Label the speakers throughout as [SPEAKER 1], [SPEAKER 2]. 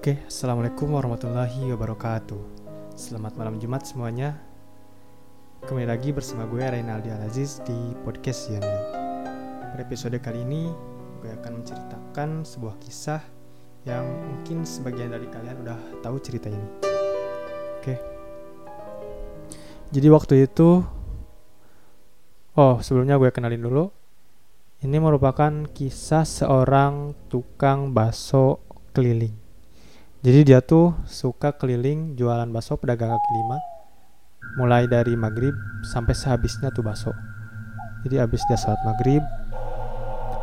[SPEAKER 1] Oke, Assalamualaikum warahmatullahi wabarakatuh. Selamat malam Jumat semuanya. Kembali lagi bersama gue Reynaldi Alaziz di podcast Yanli Pada episode kali ini gue akan menceritakan sebuah kisah Yang mungkin sebagian dari kalian udah tahu cerita ini. Oke. Jadi waktu itu Oh sebelumnya gue kenalin dulu. Ini merupakan kisah seorang tukang bakso keliling. Jadi dia tuh suka keliling jualan bakso pedagang kaki lima, mulai dari maghrib sampai sehabisnya tuh bakso. Jadi habis dia saat maghrib,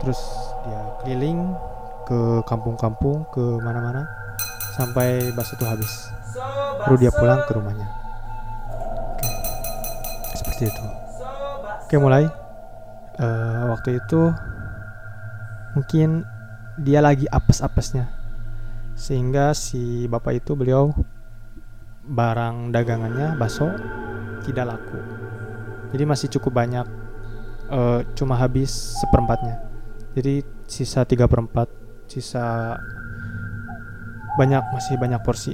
[SPEAKER 1] terus dia keliling ke kampung-kampung, ke mana-mana, sampai bakso tuh habis. Baru dia pulang ke rumahnya. Oke, seperti itu. Oke mulai uh, waktu itu mungkin dia lagi apes-apesnya sehingga si bapak itu beliau barang dagangannya bakso tidak laku. Jadi masih cukup banyak uh, cuma habis seperempatnya. Jadi sisa tiga perempat sisa banyak masih banyak porsi.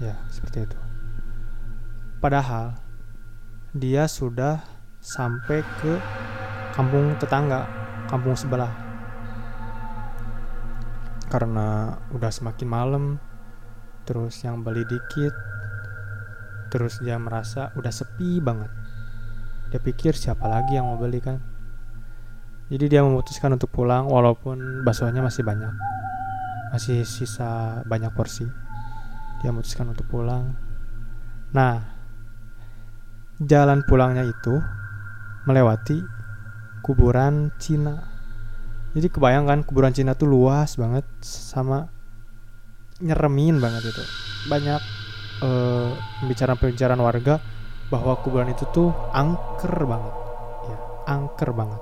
[SPEAKER 1] Ya seperti itu. Padahal dia sudah sampai ke kampung tetangga, kampung sebelah. Karena udah semakin malam, terus yang beli dikit, terus dia merasa udah sepi banget. Dia pikir siapa lagi yang mau beli kan? Jadi dia memutuskan untuk pulang walaupun baksonya masih banyak. Masih sisa banyak porsi. Dia memutuskan untuk pulang. Nah, jalan pulangnya itu melewati kuburan Cina. Jadi kebayangkan kuburan Cina tuh luas banget sama nyeremin banget itu. Banyak uh, pembicaraan-pembicaraan warga bahwa kuburan itu tuh angker banget. Ya, angker banget.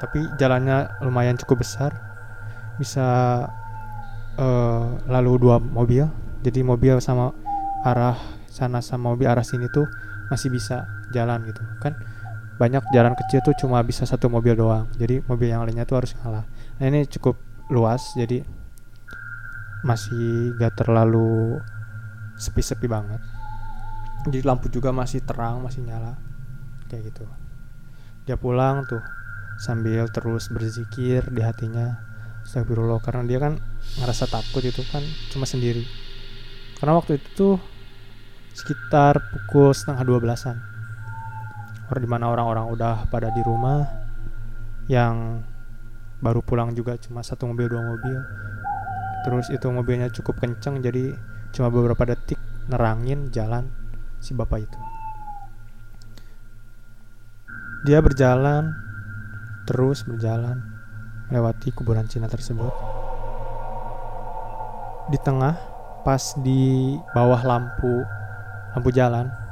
[SPEAKER 1] Tapi jalannya lumayan cukup besar. Bisa uh, lalu dua mobil. Jadi mobil sama arah sana sama mobil arah sini tuh masih bisa jalan gitu kan banyak jalan kecil tuh cuma bisa satu mobil doang. Jadi mobil yang lainnya tuh harus ngalah. Nah ini cukup luas jadi masih gak terlalu sepi-sepi banget. Jadi lampu juga masih terang masih nyala. Kayak gitu. Dia pulang tuh sambil terus berzikir di hatinya. Astagfirullah karena dia kan ngerasa takut itu kan cuma sendiri. Karena waktu itu tuh sekitar pukul setengah dua belasan di mana orang-orang udah pada di rumah yang baru pulang juga cuma satu mobil dua mobil. Terus itu mobilnya cukup kenceng jadi cuma beberapa detik nerangin jalan si bapak itu. Dia berjalan terus berjalan melewati kuburan Cina tersebut. Di tengah pas di bawah lampu lampu jalan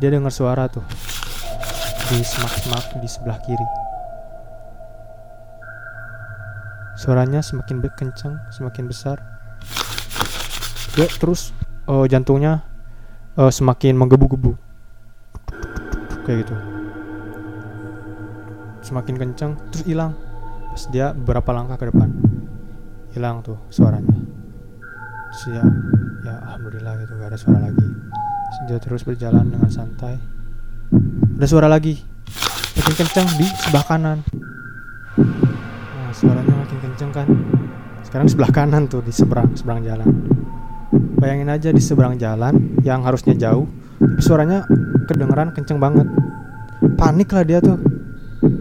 [SPEAKER 1] dia dengar suara tuh di semak-semak di sebelah kiri. Suaranya semakin kencang, semakin besar. Dia terus uh, jantungnya uh, semakin menggebu-gebu. Kayak gitu. Semakin kencang, terus hilang. Pas dia beberapa langkah ke depan, hilang tuh suaranya. Terus ya, ya alhamdulillah gitu, gak ada suara lagi. Dia terus berjalan dengan santai. Ada suara lagi. Makin kencang di sebelah kanan. Nah, suaranya makin kencang kan. Sekarang sebelah kanan tuh di seberang seberang jalan. Bayangin aja di seberang jalan yang harusnya jauh, tapi suaranya kedengeran kenceng banget. Panik lah dia tuh.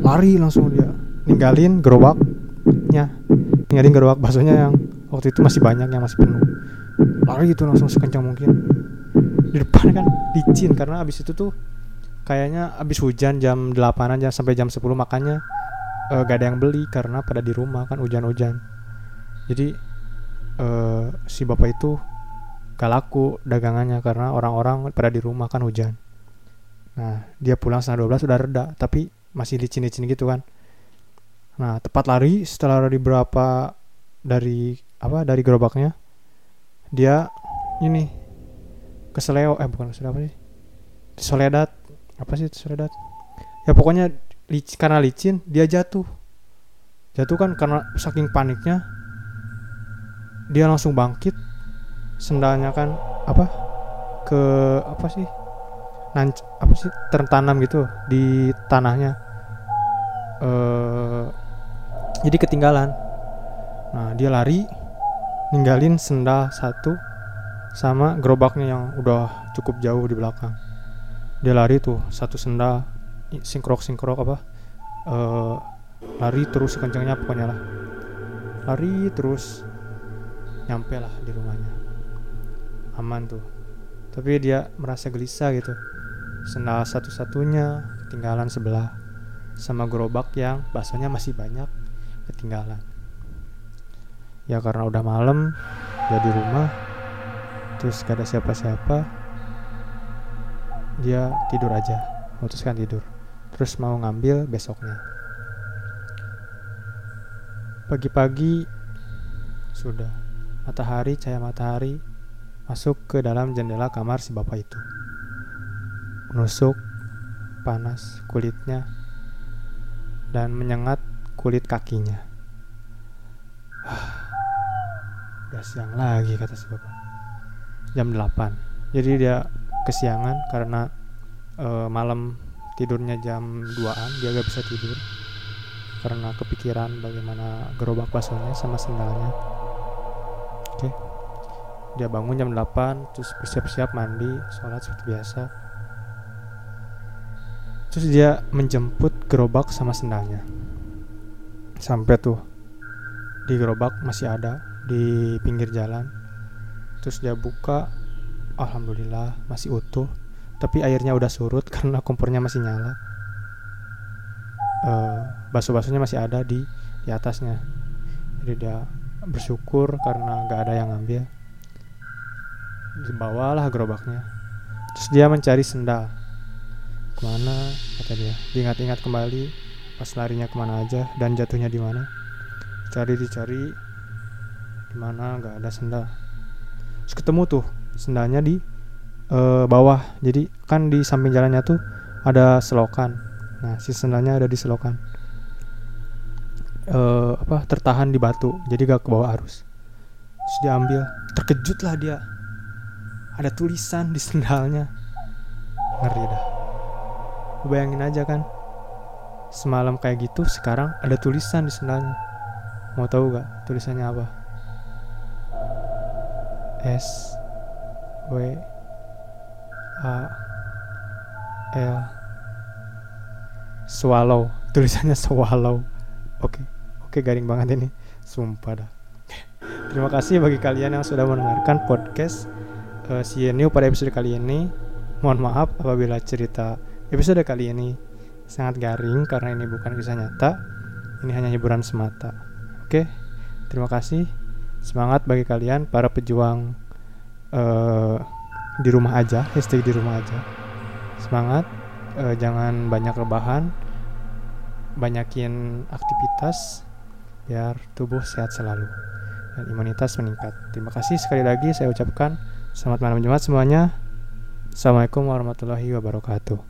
[SPEAKER 1] Lari langsung dia. Ninggalin gerobaknya. Ninggalin gerobak baksonya yang waktu itu masih banyak yang masih penuh. Lari itu langsung sekencang mungkin di depan kan licin. Karena abis itu tuh kayaknya abis hujan jam 8 jam sampai jam 10 makanya uh, gak ada yang beli karena pada di rumah kan hujan-hujan. Jadi uh, si bapak itu gak laku dagangannya karena orang-orang pada di rumah kan hujan. Nah dia pulang setengah 12 sudah reda tapi masih licin-licin gitu kan. Nah tepat lari setelah lari berapa dari apa dari gerobaknya dia ini keseleo eh bukan keseleo apa sih? Soledad apa sih soledad? Ya pokoknya lic karena licin dia jatuh. Jatuh kan karena saking paniknya dia langsung bangkit. Sendalnya kan apa? Ke apa sih? Nanc apa sih? Tertanam gitu di tanahnya. Eh jadi ketinggalan. Nah dia lari ninggalin sendal satu sama gerobaknya yang udah cukup jauh di belakang. Dia lari tuh satu sendal singkrok singkrok apa eh lari terus kencangnya pokoknya lah. Lari terus nyampe lah di rumahnya. Aman tuh. Tapi dia merasa gelisah gitu. Sendal satu-satunya ketinggalan sebelah. Sama gerobak yang baksonya masih banyak ketinggalan. Ya karena udah malam di rumah terus gak ada siapa-siapa dia tidur aja. Memutuskan tidur. Terus mau ngambil besoknya. Pagi-pagi sudah. Matahari cahaya matahari masuk ke dalam jendela kamar si bapak itu. Menusuk panas kulitnya dan menyengat kulit kakinya. Ah, udah siang lagi kata si bapak jam 8 jadi dia kesiangan karena eh, malam tidurnya jam 2an dia gak bisa tidur karena kepikiran bagaimana gerobak baksonya sama sendalnya. Oke. Dia bangun jam 8 terus bersiap-siap mandi sholat seperti biasa. Terus dia menjemput gerobak sama sendalnya. Sampai tuh di gerobak masih ada di pinggir jalan terus dia buka alhamdulillah masih utuh. Tapi airnya udah surut karena kompornya masih nyala. Eh bakso-baksonya masih ada di di atasnya. Jadi dia bersyukur karena gak ada yang ngambil. Dibawalah gerobaknya. Terus dia mencari sendal ke mana? Kata dia. Diingat-ingat kembali pas larinya ke mana aja dan jatuhnya di mana. Cari dicari. Di mana? Nggak ada sendal terus ketemu tuh sendalnya di eh, bawah. Jadi kan di samping jalannya tuh ada selokan. Nah si sendalnya ada di selokan. Eh, apa tertahan di batu. Jadi gak ke bawah arus. Terus dia ambil. Terkejut lah dia. Ada tulisan di sendalnya. Ngeri dah. Bayangin aja kan. Semalam kayak gitu sekarang ada tulisan di sendalnya. Mau tahu gak tulisannya apa S W A L. Swallow. Tulisannya swallow. Oke oke garing banget ini. Sumpah dah. Terima kasih bagi kalian yang sudah mendengarkan podcast uh, CNU pada episode kali ini. Mohon maaf apabila cerita episode kali ini sangat garing karena ini bukan kisah nyata. Ini hanya hiburan semata. Oke terima kasih semangat bagi kalian para pejuang eh, di rumah aja hashtag di rumah aja. Semangat eh, jangan banyak rebahan banyakin aktivitas biar tubuh sehat selalu. Dan imunitas meningkat. Terima kasih sekali lagi saya ucapkan. Selamat malam Jumat semuanya. Assalamualaikum warahmatullahi wabarakatuh